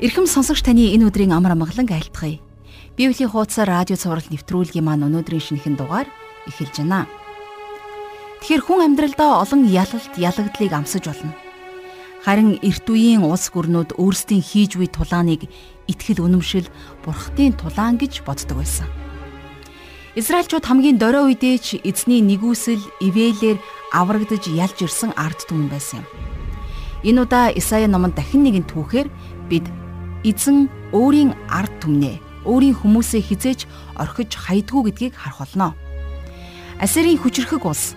Ирхэм сонсогч таны энэ өдрийн амар амгалан айлтгая. Библийн хуудасаар радио цаураар нэвтрүүлгийн маань өнөөдрийн шинэхэн дугаар эхэлж байна. Тэгэхээр хүн амьдралдаа олон ялалт, ялагдлыг амсаж болно. Харин эрт үеийн улс гүрнүүд өөрсдийн хийж буй тулааныг итгэл үнэмшил бурхтын тулаан гэж боддог байсан. Израильчууд хамгийн дөрөө үедээ ч эзний нэгүсэл ивэлэр аврагдж ялж ирсэн ард түмэн байсан юм. Энэ удаа Исая номонд дахин нэгэн түүхээр бид эзэн өөрийн ард түмнээ өөрийн хүмүүсээ хизээж орхиж хайдгүү гэдгийг харах болно. Асирийн хүчрхэг улс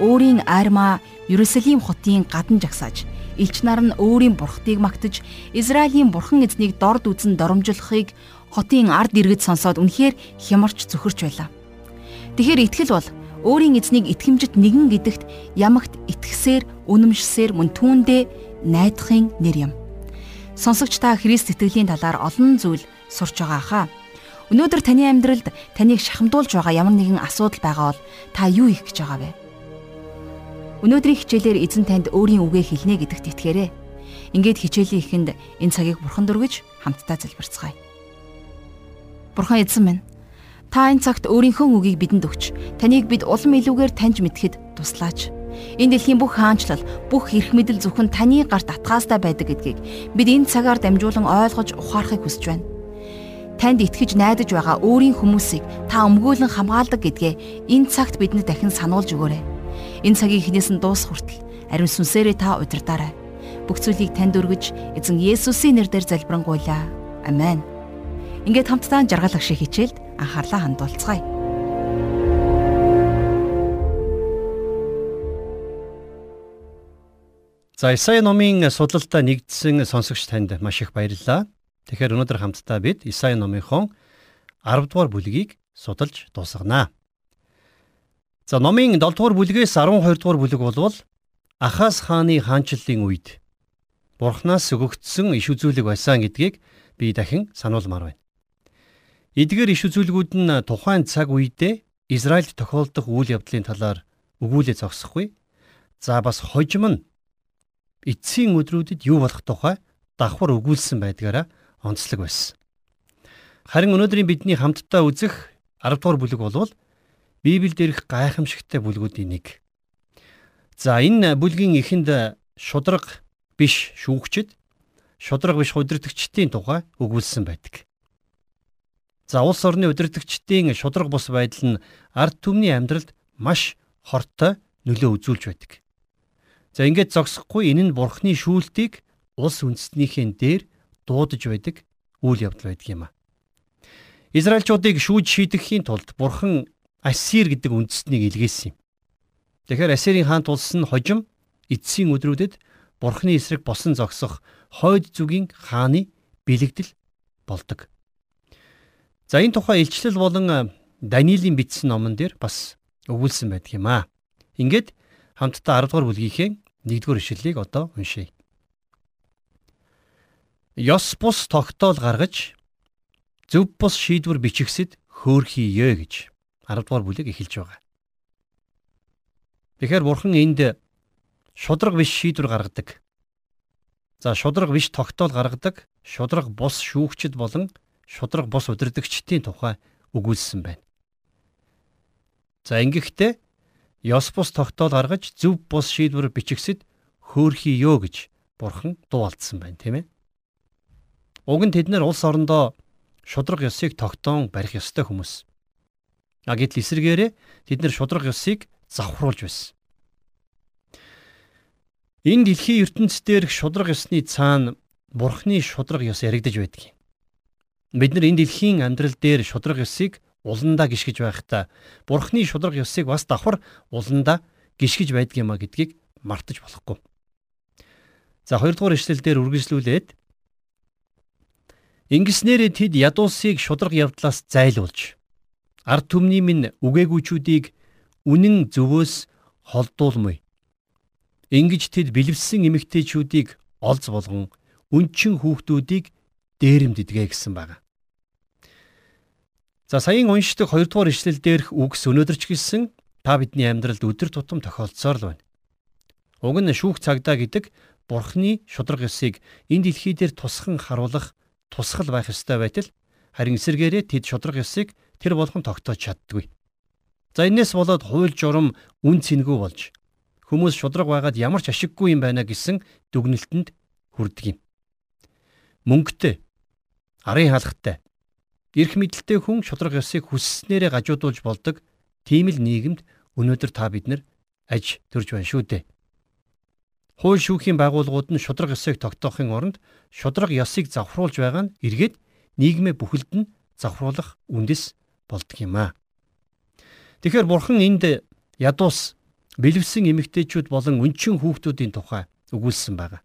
өөрийн армаа Ерүсалим хотын гадна жагсааж элч нар нь өөрийн бурхтыг магтаж Израилийн бурхан эзнийг дорд үзэн доромжлохыг хотын ард иргэд сонсоод үнэхээр хямарч зөвхөрч байлаа. Тэгэхэр итгэл бол өөрийн эзнийг итгэмжит нэгэн гэдэгт ямагт итгэсээр үнэмшсээр мөн түүндээ найдахын нэр юм. Сонсогч та Христ сэтгэлийн талаар олон зүйл сурч байгаа хаа. Өнөөдөр таны амьдралд таныг шахамдуулж байгаа ямар нэгэн асуудал байгаа бол та юу хийх гэж байгаа вэ? Өнөөдрийн хичээлээр эзэн танд өөрийн үгээ хэлнэ гэдэгт итгээрэй. Ингээд хичээлийн эхэнд энэ цагийг бурхан дөргиж хамтдаа залбирцгаая. Бурхан эзэн минь та энэ цагт өөрийнхөө үгийг бидэнд өгч таныг бид улам илүүгээр таньж мэдхэд туслаач. Энэ дэлхийн бүх хаанчлал, бүх эрх мэдэл зөвхөн таны гарт татгаастай байдаг гэдгийг бид энэ цагаар дамжуулан ойлгож ухаарахыг хүсэж байна. Танд итгэж найдаж байгаа өөрийн хүмүүсийг та өмгөөлөн хамгаалдаг гэдгээ энэ цагт бидэнд дахин сануулж өгөөрэй. Энэ цагийн эхнээс нь дуус хүртэл ариун сүнсээрээ та удирдаарай. Бүх зүйлийг танд өргөж эзэн Есүсийн нэрээр залбирanгуйлаа. Амен. Ингээд хамтдаа жаргалах шиг хичээлд анхаарлаа хандуулцгаая. За Исая номын судалдаа нэгдсэн сонсогч танд маш их баярлалаа. Тэгэхээр өнөөдөр хамтдаа бид Исая номынхон 10 дугаар бүлгийг судалж дуусгана. За номын 7 дугаар бүлгээс 12 дугаар бүлэг болвол Ахаз хааны хаанчлалын үед Бурханаас өгөгдсөн иш үзүүлэг байсан гэдгийг би дахин сануулмаар байна. Эдгээр иш үзүүлгүүд нь тухайн цаг үедээ Израильд тохиолдох үйл явдлын талаар өгүүлээ зогсохгүй. За бас хожим нь эцсийн өдрүүдэд юу болох тухай давхар өгүүлсэн байдгаараа онцлог байсан. Харин өнөөдрийн бидний хамтдаа үзэх 10 дугаар бүлэг болвол Библиэд ирэх гайхамшигтай бүлгүүдийн нэг. За энэ бүлгийн эхэнд шудраг биш шүүгчд, шудраг биш удирдгчдийн тухай өгүүлсэн байдаг. За улс орны удирдгчдийн шудраг бус байдал нь ард түмний амьдралд маш хортой нөлөө үзүүлж байдаг. За ингээд зогсохгүй энэ нь бурхны шүүлтийг улс үндэстнийхэн дээр дуудаж байдаг үйл явдал байдаг юм а. Израильчуудыг шүүж шийдэхийн тулд бурхан Ассир гэдэг үндэстнийг илгээсэн юм. Тэгэхээр Ассирийн хаант улс нь хожим эцсийн өдрүүдэд бурхны эсрэг босон зогсох хойд зүгийн хааны бэлэгдэл болдог. За энэ тухай илчлэл болон Даниилийн бичсэн номон дээр бас өгүүлсэн байдаг юм а. Ингээд хамтдаа 10 дугаар бүлгийнхээ нэгдүгээр ишлэлийг одоо уншийе. Ёс бус тогтоол гаргаж зөв бус шийдвэр бичихсэд хөөрхийе гэж 10 дугаар бүлэг эхэлж байгаа. Тэгэхээр бурхан энд шудраг биш шийдвэр гаргадаг. За шудраг биш тогтоол гаргадаг, шудраг бус шүүгчд болон шудраг бус удирдагчдын тухай өгүүлсэн байна. За ингэхдээ ёс бус тогтоол гаргаж зөв бус шийдвэр бичигсэд хөөрхийё гэж бурхан дуулдсан байна тийм ээ. Уг нь тэд нар улс орондоо шудраг ёсыг тогтоон барих ёстой хүмүүс. А гэтэл эсэргээрээ тэд нар шудраг ёсыг завхруулж байсан. Энэ дэлхийн ертөнцийн дээрх шудраг ёсны цаана бурхны шудраг ёс яригдж байдаг юм. Бид нар энэ дэлхийн амьдрал дээр шудраг ёсыг уландаа гიშгэж байхдаа бурхны шударга ёсыг бас давхар уландаа гიშгэж байдгиймээ гэдгийг мартаж болохгүй. За 2 дугаар ишлэл дээр үргэлжлүүлээд ингэснээр тэд ядуусыг шударга явдлаас зайлуулж ард түмний минь үгээгүүчүүдийг үнэн зөвөөс холдуулмый. Ингиж тэд бэлэвсэн эмэгтэйчүүдийг олз болгон үнчин хүүхдүүдийг дээрэмддгээ гэсэн байна. За саяын уншдаг 2 дугаар ишлэл дээрх үгс өнөөдөр ч гэсэн та бидний амьдралд өдөр тутам тохиолдсоор л байна. Уг нь шүүх цагдаа гэдэг Бурхны шудраг ёсыг энэ дэлхий дээр тусхан харуулах тусгал байх ёстой байтал харин эсэргээрээ тэд шудраг ёсыг тэр болгон тогтоож чаддгүй. За энэс болоод хууль журам үн цэнгүй болж хүмүүс шудраг байгаад ямар ч ашиггүй юм байна гэсэн дүгнэлтэнд хүрдэг юм. Мөнгөтэй, арын хаалгатай, эрх мэдэлтэй хүн шудраг ёсыг хүсснээрээ гажуудуулж болдог тийм л нийгэмд өнөөдөр та бид нар аж төрж байна шүү дээ. Хууль шүүхийн байгууллагууд нь шудраг ёсыг тогтоохын оронд шудраг ёсыг завхруулж байгаа нь эргээд нийгмээ бүхэлд нь завхруулах үндэс болдго юм аа. Тэгэхээр бурхан энд ядуус бэлэвсэн эмэгтэйчүүд болон өнчин хүүхдүүдийн тухай өгүүлсэн байна.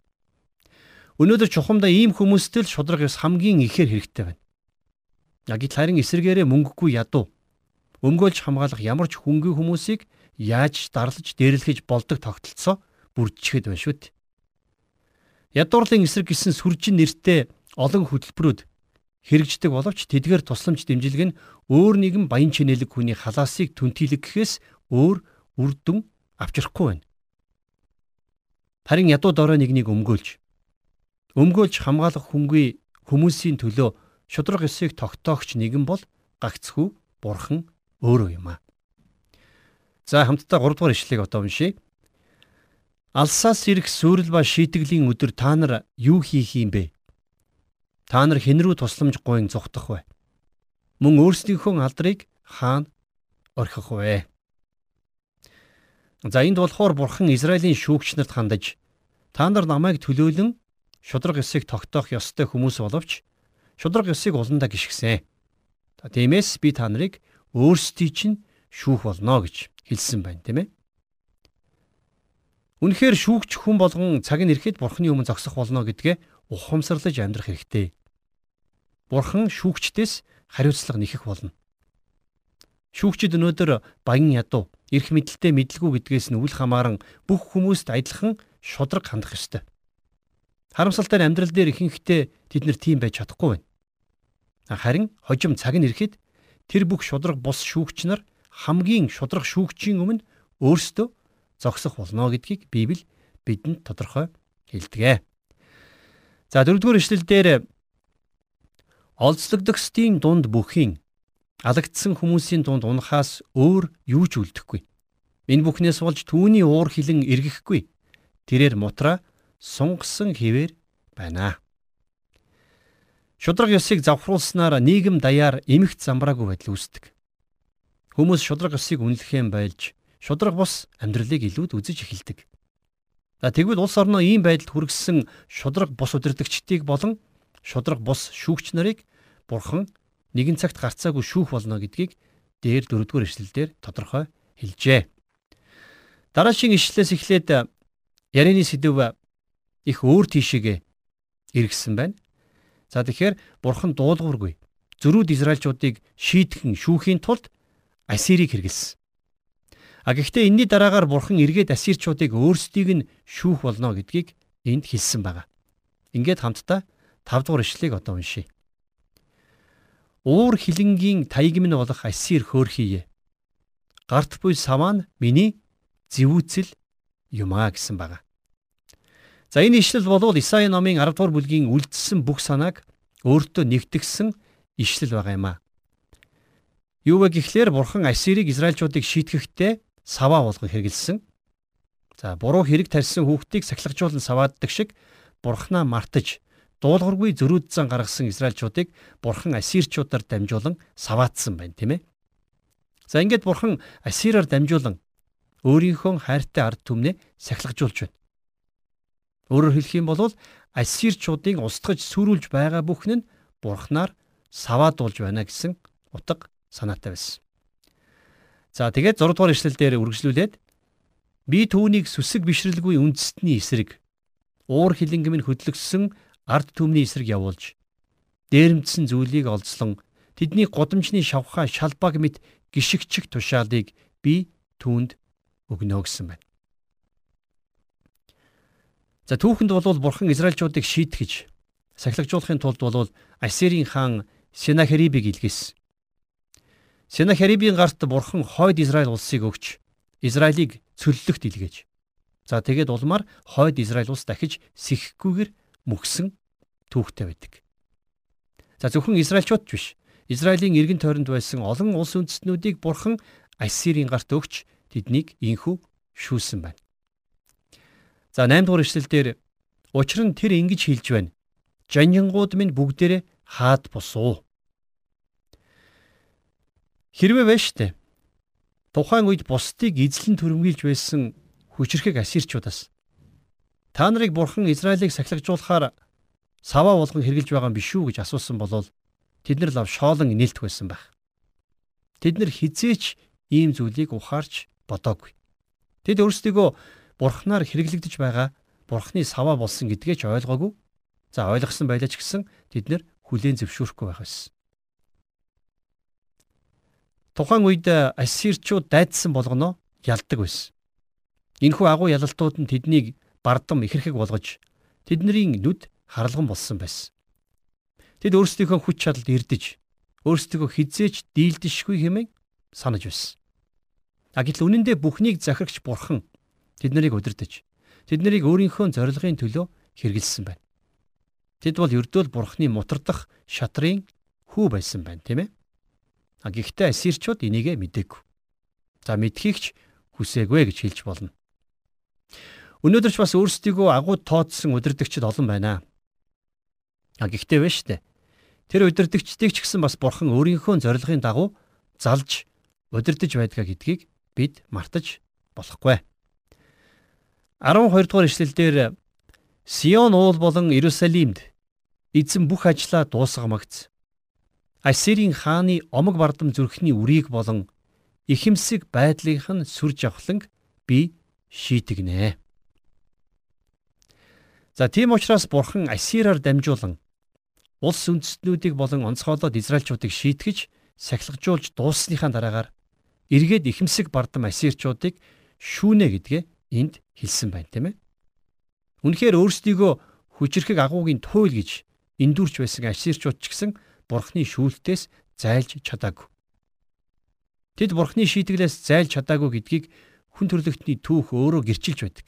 Өнөөдөр чухамдаа ийм хүмүүстэй л шудраг ёс хамгийн ихээр хэрэгтэй байна. Яг л харин эсэргээрээ мөнгөгүй ядуу өмгөөлж хамгаалах ямар ч хөнгөн хүмүүсийг яаж дарлаж дээрлэхэж болдог тогтолцоо бүрдчихэд байна шүү дээ. Ядуурлын эсрэг гэсэн сүржин нэртэй олон хөтөлбөрүүд хэрэгждэг боловч тэдгээр тусламж дэмжлэг нь өөр нэгэн баян чинэлэг хүний халаасыг түнтийлэх гэхээс өөр үр дүн авчрахгүй байна. Харин ядуу дорой нэгнийг өмгөөлж өмгөөлж хамгаалах хүнгүй хүмүүсийн төлөө шудраг ёсыг тогтоогч нэгэн бол гагцхүү бурхан өөрөө юм аа. За хамтдаа 3 дугаар ишлэгийг одоо уншийе. Алсаас ирэх сүрэл ба шийтгэлийн өдөр та нар юу хийх юм бэ? Та нар хэн рүү тусламж гуйн зүхтах вэ? Мөн өөрсдийнхөө алдрыг хаана орхих вэ? За энд болохоор бурхан Израилийн шүүгч нарт хандаж та нар намайг төлөөлөн шудраг ёсыг тогтоох ёстой хүмүүс боловч шудраг ёсыг уландаа гიშгсэн. Тиймээс би та нарыг өөрсдий чинь шүүх болно гэж хэлсэн байна, тийм ээ? Үнэхээр шүүгч хүн болгон цаг нь ирэхэд бурхны өмнө зогсох болно гэдгээ ухамсарлаж амьдрах хэрэгтэй. Бурхан шүүгчдээс хариуцлага нэхэх болно. Шүүгчид өнөөдөр баян ядуу, эрх мэдэлтэй мэдлгүй гэдгээс нь үл хамааран бүх хүмүүст адилхан шудраг хандах ёстой. Харамсалтай амьдрал дээр ихэнхдээ тэд нар тийм байж чадахгүй байна. Харин хожим цаг нь ирэхэд тэр бүх шудраг бус шүүгч нар хамгийн шудраг шүүгчийн өмнө өөрсдөө зогсох болно гэдгийг Библи бидэнд тодорхой хэлдэг. За дөрөвдүгээр ишлэлдэр олзлогдохстын дунд бүхийн алагдсан хүмүүсийн дунд унахаас өөр юу ч үлдэхгүй. Энэ бүхнээс болж түүний уур хилэн эргэхгүй. Тэрээр мутра сунгасан хിവэр байна. Шудраг ёсыг завхруулснаар нийгэм даяар эмхт замбраагүй байдал үүсдэг. Хүмүүс шудраг ёсыг үнэлэхэн байлж шудраг бус амьдралыг илүүд үзэж эхэлдэг. Тэгвэл улс орноо ийм байдалд хүргэсэн шудраг бус удирдагчдыг болон шудраг бус шүүгч нарыг бурхан нэгэн цагт гарцаагүй шүүх болно гэдгийг дээр дөрөвдүгээр ишлэлдэр тодорхой хэлжээ. Дараагийн ишлэлээс эхлээд ярианы сэдв их өөр тийшээгээ эргэсэн байна. За тэгэхээр бурхан дуулуургүй зөрүүд Израильчуудыг шийтгэн шүүхийн тулд Ассирийг хэрэгэлсэн. А гэхдээ энэний дараагаар бурхан эргээд ассирчуудыг өөрсдийг нь шүүх болно гэдгийг энд хэлсэн байна. Ингээд хамтдаа 5 дугаар ишлэгийг одоо уншийе. Уур хилэнгийн таягм нь болох ассир хөөрхийе. Гарт буй саваа нь миний зэвүүцэл юм а гэсэн байна. За энэ ишлэл болвол Исаи номын 10 дугаар бүлгийн үлдсэн бүх санааг өөртөө нэгтгсэн ишлэл байгаа юм а. Юу вэ гэхлээр бурхан Ассирийг Израильчуудыг шийтгэхдээ саваа болгон хэрэгэлсэн. За буруу хэрэг тарьсан хүүхдийг сахилгажуулан савааддаг шиг бурхнаа мартаж дуулуургүй зөрүүд зан гаргасан Израильчуудыг бурхан Ассирчуудаар дамжуулан саваатсан байна тийм ээ. За ингээд бурхан Ассираар дамжуулан өөрийнхөө хайртай ард түмнээ сахилгажуулж байна. Өөрөөр хэлэх юм бол Ассирчуудыг устгаж сүрүүлж байгаа бүхэн нь бурхнаар саваадуулж байна гэсэн утга санаатай байсан. За тэгээд 6 дугаар ишлэл дээр үргэлжлүүлээд би түүнийг сүсэг бишрэлгүй үндэстний эсрэг уур хилэнгëm нь хөдлөгсөн ард түмний эсрэг явуулж дээрэмдсэн зүйлийг олзлон тэдний годамжны шавхаа шалбаг мэт гიშгчиг тушаалыг би түүнд өгнө гэсэн байна. За түүхэнд бол бурхан Израильчуудыг шийтгэж сахилгажуулахын тулд бол Ассирийн хаан Сенахерибыг илгээсэн. Сенахерибийн гарт бурхан хойд Израиль улсыг өгч Израилийг цөллөгт илгээж За тэгээд улмаар хойд Израиль улс дахиж сэххгүйгээр мөхсөн түүхтэй байдаг. За зөвхөн Израильчууд ч биш. Израилийн эргэн тойронд байсан олон улс үндэстнүүдийг бурхан Ассирийн гарт өгч тэднийг инхүү шүүлсэн байна. За 8 дугаар эшлэлдэр учир нь тэр ингэж хэлж байна. Жанжингууд минь бүгдээрээ хаад босуу. Хэрвээ байна штэ. Тухайн үед бусдыг эзлэн төрөмгийлж байсан хүчрхэг ассирчудаас та нарыг бурхан Израилийг сахилгажуулахаар саваа болгон хэрглэж байгаа юм биш үү гэж асуусан болол тэд нар лав шоолон нээлтэх байсан байх. Тэд нар хизээч ийм зүйлийг ухаарч бодоогүй. Тэд өөрсдийгөө бурхнаар хэрэглэгдэж байгаа бурхны саваа болсон гэдгээ ч ойлгоогүй. За ойлгосон байлаа ч гэсэн тэд нар хүлээн зөвшөөрөхгүй байх байсан. Тухайн үед ассирчууд дайдсан болгоно ялдаг байсан. Энэхүү агуу ялалтууд нь тэднийг бардам ихэрхэг болгож тэдний нүд харалган болсон байсан. Тэд өөрсдийнхөө хүч чадалд ирдэж өөрсдийгөө хизээч дийлдэшгүй хэмээн санаж байсан. А гэтэл үнэндээ бүхнийг захирагч бурхан тэд нарыг удирдах. Тэд нарыг өөрийнхөө зорилгын төлөө хэрэгэлсэн байна. Тэд бол ердөөл бурханы мутардах шатрын хүү байсан байна, тийм ээ? А гэхдээ ассирчууд энийгээ мэдээгүй. За мэдхийгч хүсээгүй гэж хэлж болно. Өнөөдөр ч бас өөрсдийгөө агуу тооцсон удирдагчид олон байна. А гэхдээ вэ штэ. Тэр удирдагчдыг ч гэсэн бас бурхан өөрийнхөө зорилгын дагуу залж удирдах байдгаа гэдгийг бид мартаж болохгүй. 12 дугаар ишлэлдэр Сион уул болон Иерусалимд эзэн бүх ажлаа дуусгамагц. Ассирийн хааны омог бардам зүрхний үрийг болон ихэмсэг байдлынх нь сүр жавхланг би шийтгнэ. За тийм учраас бурхан Ассираар дамжуулан улс үндэстнүүдийг болон онцгойлоод Израильчуудыг шийтгэж сахилгажуулж дууссныхаа дараагаар эргээд ихэмсэг бардам Ассирчуудыг шүүнэ гэдгээ энд хэлсэн байна тийм ээ. Үнэхээр өөрсдийгөө хүчрхэг агуугийн туйл гэж эндүрч байсан Ассирчууд ч гэсэн бурхны шүүлтээс зайлж чадаагүй. Тэд бурхны шийтгэлээс зайлж чадаагүй гэдгийг хүн төрлөختний түүх өөрөө гэрчилж байдаг.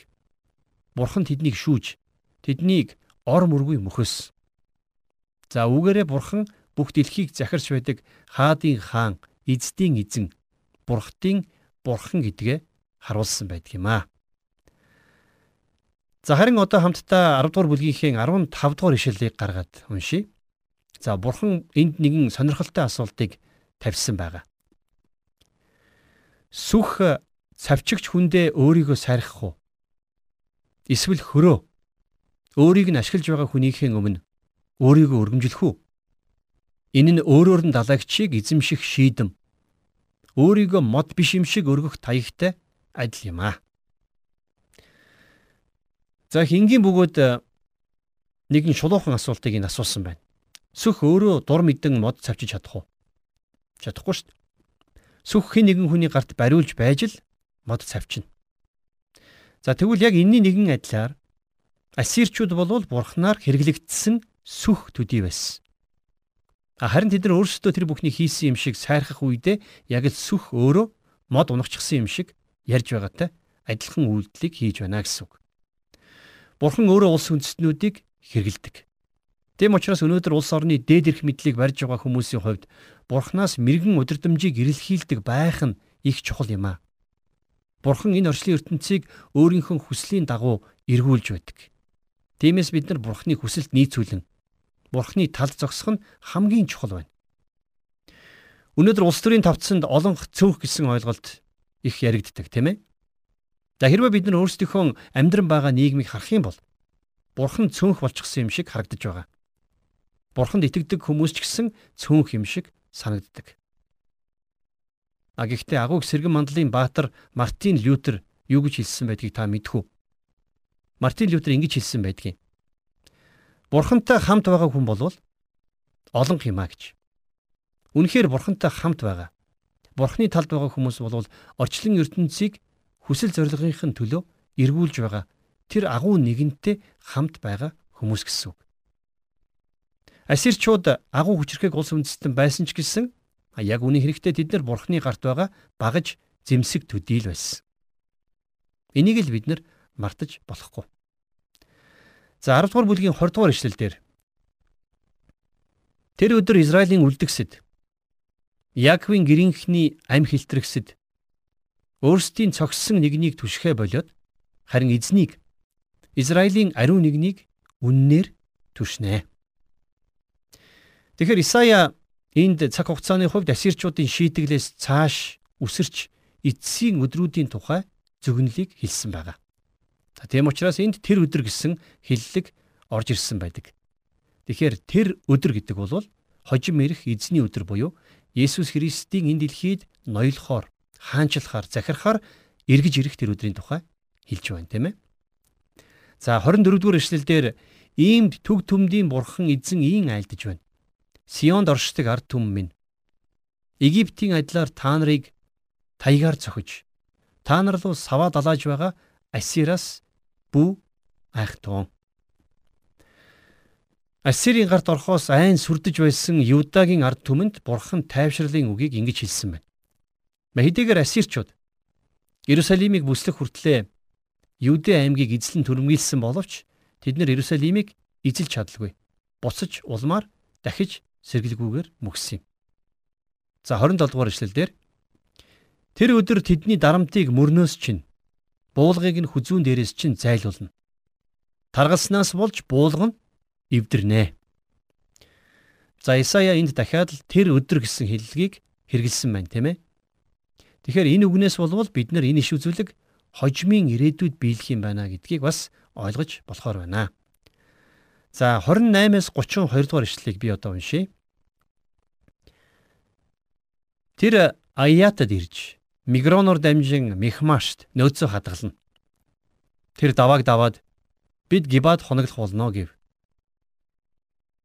Бурхан тэднийг шүүж тэднийг ор мөргүй мөхөс. За үүгээрээ бурхан бүх дэлхийг захирч байдаг хаадын хаан, эздийн эзэн, бурхтын бурхан гэдгээ харуулсан байдаг юм аа. За харин одоо хамтдаа 10 дугаар бүлгийнхээ 15 дугаар ишлэлийг гаргаад уншийе. За бурхан энд нэгэн сонирхолтой асуултыг тавьсан байгаа. Сүх цавчигч хүндээ өөрийгөө сайрах уу? Эсвэл хөрөө өөрийг нь ашиглаж байгаа хүнийхээ өмнө өөрийгөө өргөмжлөх үү? Энэ нь өөрөөр нь далаагчийг эзэмших шийдэм. Өөрийгөө мод биш юм шиг өргөх таягтай адил юм аа. За хингийн бөгөөд э, нэгэн шулуухан асуултыг ин асуусан байна. Сүх өөрөө дур мэдэн мод цавчиж чадах уу? Чадахгүй шүү дээ. Сүх хэн нэгэн хүний гарт бариулж байж л мод цавчина. За тэгвэл яг энэний нэгэн адилаар Ассирчууд болвол бурхнаар хэрэглэгдсэн сүх төдий байсан. Харин тэд нар өөрсдөө тэр бүхнийг хийсэн юм шиг сайрхах үедээ яг л сүх өөрөө мод унагчсан юм шиг ярьж байгаатай адилхан үйлдэлийг хийж байна гэсэн үг. Бурхан өөрөө улс үндэстнүүдийг хэрэгэлдэг. Тэм учраас өнөөдөр улс орны дээд эрх мэдлийг барьж байгаа хүмүүсийн хувьд Бурханаас мэрэгэн удирдамжийг эрэлхийлдэг байх нь их чухал юм аа. Бурхан энэ орчлын ертөнцийг өөрийнхөө хүслийн дагуу эргүүлж байдаг. Тиймээс бид нар Бурхны хүсэлд нийцүүлэн Бурхны талд зогсох нь хамгийн чухал байна. Өнөөдөр улс төрийн тавцсанд олон цөөх гэсэн ойлголт их яригддаг тийм ээ. За хэрвээ бид нар өөрсдийнхөө амьдран байгаа нийгмийг харах юм бол Бурхан цөөнх болчихсон юм шиг харагдаж байгаа. Бурханд итгэдэг хүмүүс ч гэсэн цөөнх юм шиг санагддаг. А гэхдээ агууг сэргэн мандлын баатар Мартин Лютер юу гэж хэлсэн байдгийг та мэдэх үү? Мартин Лютер ингэж хэлсэн байдгийг. Бурхантай хамт байгаа хүн болвол олон хэмаа гэж. Үнэхээр бурхантай хамт байгаа. Бурхны талд байгаа хүмүүс болвол орчлон ертөнцийг хүсэл зорилгын төлөө эргүүлж байгаа тэр агуу нэгэнтэй хамт байгаа хүмүүс гэсэн үг. Ассирчууд агуу хүчрхэг улс үндэстэн байсан ч гэсэн яг үний хэрэгтээ тэд нар бурхны гарт байгаа багаж зэмсэг төдийл байсан. Энийг л бид нар мартаж болохгүй. За 10 дугаар бүлгийн 20 дугаар ишлэлдэр Тэр өдөр Израилийн үлдгэсэд Яаковын гэрийнхний ам хилтрэгсэд өөрсдийн цогссон нэгнийг түшхэ болоод харин эзнийг Израилийн ариун нэгнийг үннээр түшнэ. Тэгэхээр Исая энд цаг хугацааны хувьд ассирчуудын шийтгэлээс цааш үсэрч эцсийн өдрүүдийн тухай зөвгөнлийг хэлсэн байгаа. За тийм учраас энд тэр өдөр гэсэн хиллэг орж ирсэн байдаг. Тэгэхээр тэр өдөр гэдэг бол хожим ирэх эзний өдөр буюу Есүс Христийн энэ дэлхийд ноёлохоор, хаанчлахаар, захирахаар эргэж ирэх тэр өдрийн тухай хэлж байна, тийм ээ. За 24 дугаар эшлэлдэр иймд төг төмдийн бурхан эзэн ийн айлдж байна. Сионд оршдог ард түмэн минь. Египтийн адилаар та нарыг таягаар цохиж та нар руу саваа далааж байгаа Ассираас бүү айхтун. Ассирийн гарт орхоос айн сүрдэж байсан Юдагийн ард түмэнд бурхан тайвшрлын үгийг ингэж хэлсэн байна. Махэдийгээр ассирчууд Иерусалимыг бүслэх хүртлээр Юдэ аймгийг эзлэн түрэмгийлсэн боловч тэд нэр Иерусалимыг эзэлж чадалгүй. Буцаж улмаар дахиж сэргэлгүйгээр мөксөн юм. За 27 дугаар ишлэлдэр тэр өдөр тэдний дарамтыг мөрнөөс чинь буулгыг нь хүзүүн дээрээс чинь зайлуулна. Таргалснаас болж буулга нь эвдэрнэ. За Исая энд дахиад л тэр өдөр гэсэн хэллэгийг хэрэгэлсэн байна, тийм ээ. Тэгэхээр энэ үгнээс болвол бид нар энэ иш үзүүлэг хожмын ирээдүйд биелэх юм байна гэдгийг бас ойлгож болохоор байна. За 28-аас 32 дугаар ишлэлийг би одоо уншийе. Тэр Аятад ирж Мигроноор дамжин Мехмашт нөөцөө хадгална. Тэр давааг даваад бид Гибад хоноглох болно гэв.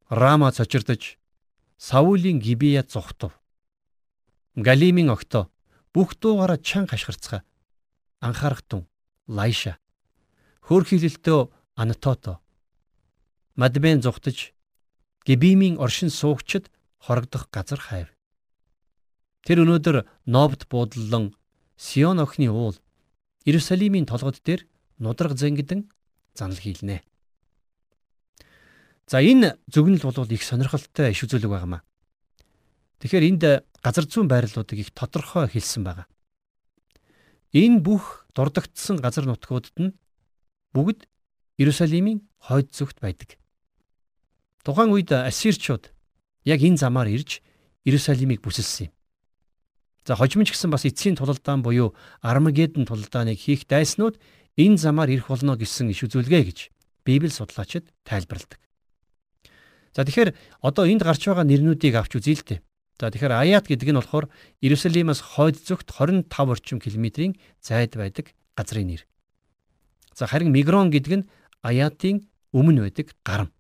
Рама цочирдож Саулийн Гибея зүхтв. Галимын огтоо бүх дуугаараа чанга хашгирцгаа. Анхаарах тун Лайша. Хөөрхилэлтөө Анатото Мадбен зүхтэж Гибимийн оршин суугчид хорогдох газар хайв. Тэр өнөөдөр Нобд буудлан Сион охины уул Иерусалимийн толгод дээр нудраг зэнгидэн занал хийлнэ. За энэ зөвгнөл бол их сонирхолтой иш үзүүлэг байгаамаа. Тэгэхээр энд газар зүүн байрлалуудыг их тодорхой хэлсэн байгаа. Энэ бүх дурдгдсан газар нутгуудад нь бүгд Иерусалимийн хойд зүгт байдаг. Тухайн үед ассирчууд яг энэ замаар ирж Иерусалимыг бүсэлсэн юм. За хожимч гэсэн бас эцсийн тулалдаан буюу Армагеддон тулалдааныг хийх дайснууд энэ замаар ирэх болно гэсэн иш үзүүлгээ гэж Библи судлаачид тайлбарладаг. За тэгэхээр одоо энд гарч байгаа нэрнүүдийг авч үзье л дээ. За тэгэхээр Аят гэдэг нь болохоор Иерусалимаас хойд зүгт 25 орчим километрийн зайд байдаг газрын нэр. За харин Мигрон гэдэг нь Аятын өмнө байдаг гарам.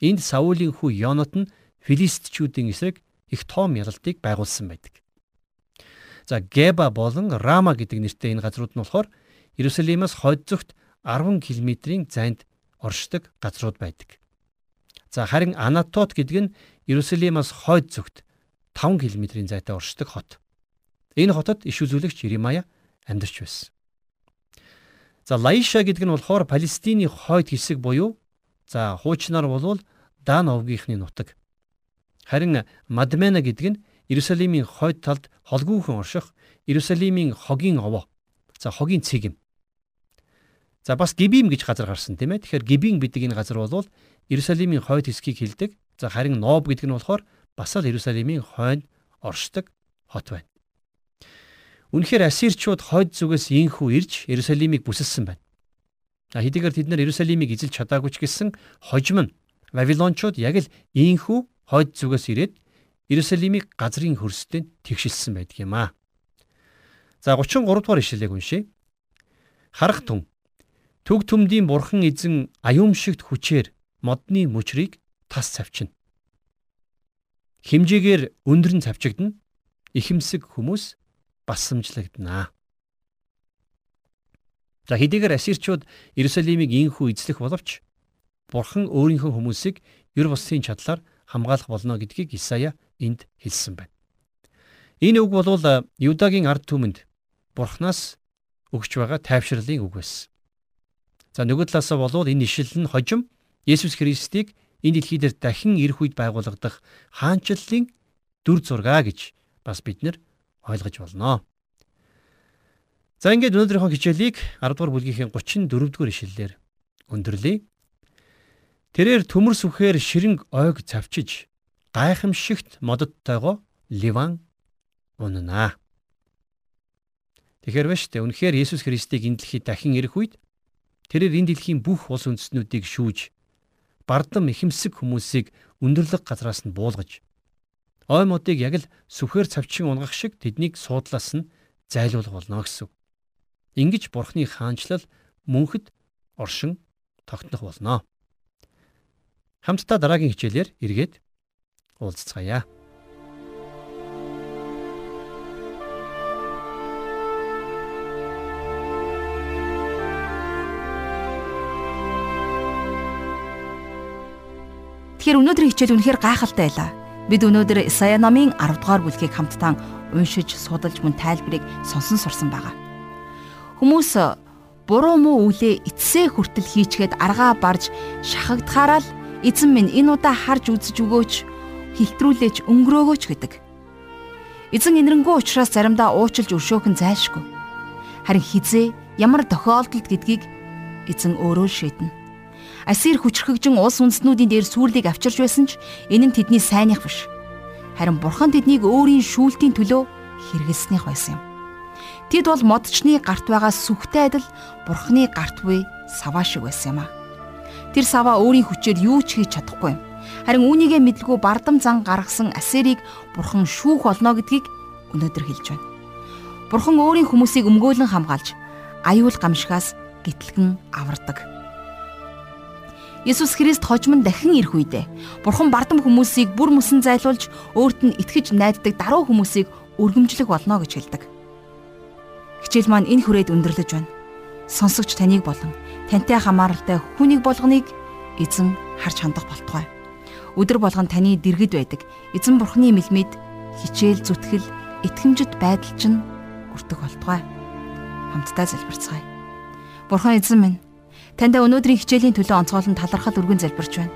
Энд Саулийн хүү Йонот нь филистичүүдийн эсрэг их том ялалтыг байгуулсан байдаг. За Геба болон Рама гэдэг нэртэй энэ газрууд нь болохоор Иерусалимаас хойд зүгт 10 км-ийн зайд оршдог газрууд байдаг. За харин Анатот гэдэг нь Иерусалимаас хойд зүгт 5 км-ийн зайтай оршдог хот. Энэ хотод иш үзүүлэгч Иремая амьдарч байсан. За Лаиша гэдэг нь болохоор Палестины хойд хэсэг буюу За хуучнаар болвол Дан овгийнхны нутаг. Харин Мадмена гэдэг нь Иерусалимийн хойд талд холгүйхэн орших Иерусалимийн хогийн овоо. За хогийн цэг юм. За бас Гибим гэж газар гарсан тийм ээ. Тэгэхээр Гибим гэдэг энэ газар бол Иерусалимийн хойд хэсгийг хилдэг. За харин Ноб гэдэг нь болохоор бас л Иерусалимийн хойд оршдог хот байна. Үнэхээр ассирчууд хойд зүгээс инхүү ирж Иерусалимыг бүсэлсэн байна. Хэдийгээр тэд нар Иерусалимыг эзэлж чадаагүй ч гэсэн хожим нь Вавилончууд яг л ийхүү хойд зүгээс ирээд Иерусалимыг газрын хөрсдөнд тэгшилсэн байдаг юм аа. За 33 дугаар ишлэлийг уншийе. Харах тун төг төмдийн бурхан эзэн аюумшигт хүчээр модны мөчрийг тас цавчна. Химжээгээр өндөр нь цавчигдана. Ихэмсэг хүмүүс бассамжлагдана. За хэдийгээр ассирчууд Иерусалимыг инхүү эзлэх боловч Бурхан өөрийнхөө хүмүүсийг ер бусын чадлаар хамгаалах болно гэдгийг Исая энд хэлсэн байна. Энэ үг бол Юдагийн ард түмэнд Бурханаас өгч байгаа тайвширлын үг байсан. За нөгөө талаасаа болвол энэ ишил нь хожим Есүс Христийг энэ дэлхий дээр дахин ирэх үед байгуулагдах хаанчлалын дүр зургаа гэж бас бид нэр ойлгож болно. За ингээд өнөөдрийнхөө хичээлийг 10 дугаар бүлгийн 34 дугаар ишлэлээр өндөрлөе. Тэрээр төмөр сүхээр ширэнг ойг цавчиж гайхамшигт мододтойгоо ливан унана. Байна шүү дээ. Үнэхээр Есүс Христийг энэ дэлхийд дахин ирэх үед тэрээр энэ дэлхийн бүх улс үндэстнүүдийг шүүж бардам ихэмсэг хүмүүсийг өндөрлөг газраас нь буулгаж ой модыг яг л сүхээр цавчин унгах шиг тэднийг суудлаас нь зайлуулах болно гэсэн. Ингиж бурхны хаанчлал мөнхөд оршин тогтнох болно. Хамтдаа дараагийн хичээлээр эргээд уулзцгаая. Тэгэхээр өнөөдрийн хичээл үнэхээр гайхалтай байлаа. Бид өнөөдөр Исая номын 10 дугаар бүлгийг хамтдаа уншиж, судалж мөн тайлбарыг сонсон сурсан байгаа. Хүмүүс буруу муу үлээ эцсээ хүртэл хийчгээд аргаа барж шахагдахаараа л эзэн минь энэ удаа харж үзэж өгөөч, хилтрүүлээч өнгөрөөгөөч гэдэг. Эзэн инэрэнгүү учраас заримдаа уучлж өршөөх нь зайлшгүй. Харин хизээ ямар тохиолдолд гэдгийг эзэн өөрөө шийднэ. Асир хүчрхэгжин улс үндэстнүүдийн дээр сүрлийг авчирч байсан ч энэ нь тэдний сайнх биш. Харин бурхан тэднийг өөрийн шүүлтийн төлөө хэрэгэлснийх байсан юм. Тэд бол модчны гарт байгаа сүхтэй адил бурханы гарт буй саваа шиг байсан юм а. Тэр саваа өөрийн хүчээр юу ч хийж чадахгүй юм. Харин үүнийгээ мэдлгүй бардам зан гаргасан Асерийг бурхан шүүх болно гэдгийг өнөөдөр хэлж байна. Бурхан өөрийн хүмүүсийг өмгөөлөн хамгаалж аюул гамшигаас гитлгэн авардаг. Есүс Христ хожим нь дахин ирэх үедээ Бурхан бардам хүмүүсийг бүр мөсөн зайлуулж өөрт нь итгэж найддаг даруй хүмүүсийг өргөмжлөх болно гэж хэлдэг. Хичээл маань энэ хүрээд өндөрлөж байна. Сонсогч таныг болон тантай хамааралтай хүнийг болгоныг эзэн харж хандах болтугай. Өдөр болгон таны дэргэд байдаг эзэн Бурханы мэлмид хичээл зүтгэл итгэмжит байдал чинь өртөг болтугай. Хамтдаа залбирцгаая. Бурхан эзэн минь Таньда өнөөдрийн хичээлийн төлөө онцгойлон талархал өргөн залбирч байна.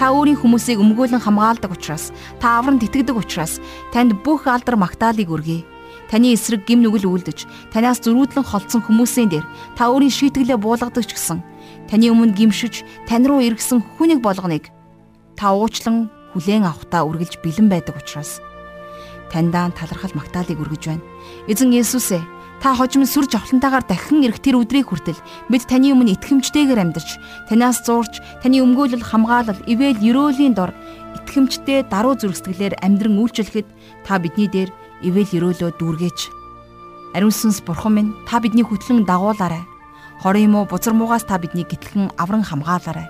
Та өөрийн хүмүүсийг өмгөөлөн хамгаалдаг учраас, та авранд итгэдэг учраас танд бүх алдар магтаалыг өргөе. Таны эсрэг гим нүгэл үлдэж, танаас зөрүүдлэн холцсон хүмүүсийн дээр та өөрийн шийтгэлээ буулгадаг ч гэсэн таны өмнө гимшиж, тань руу эргэсэн хүнийг болгоныг та уучлан хүлээн авахтаа үргэлж бэлэн байдаг учраас таньдаа талархал магтаалыг өргөж байна. Эзэн Есүс ээ Та хожим сүр жавхлантайгаар дахин ирэх тэр өдрийн хүртэл бид таны өмнө итгэмжтэйгээр амьдарч, танаас зуурч, таны өмгөөлөл хамгаалал, ивэл ерөөлийн дор итгэмжтэй даруй зүрхсэтгэлээр амьдран үйлчлэхэд та бидний дээр ивэл ерөөлөө дүүргээч. Ариун сүнс бурхан минь та бидний хөтлөн дагуулаарай. Хорын муу бузар муугаас та бидний гитлэн авран хамгаалаарай.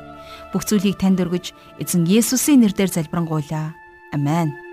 Бүх зүйлийг танд өргөж эзэн Есүсийн нэрээр залбирanгуйлаа. Амен.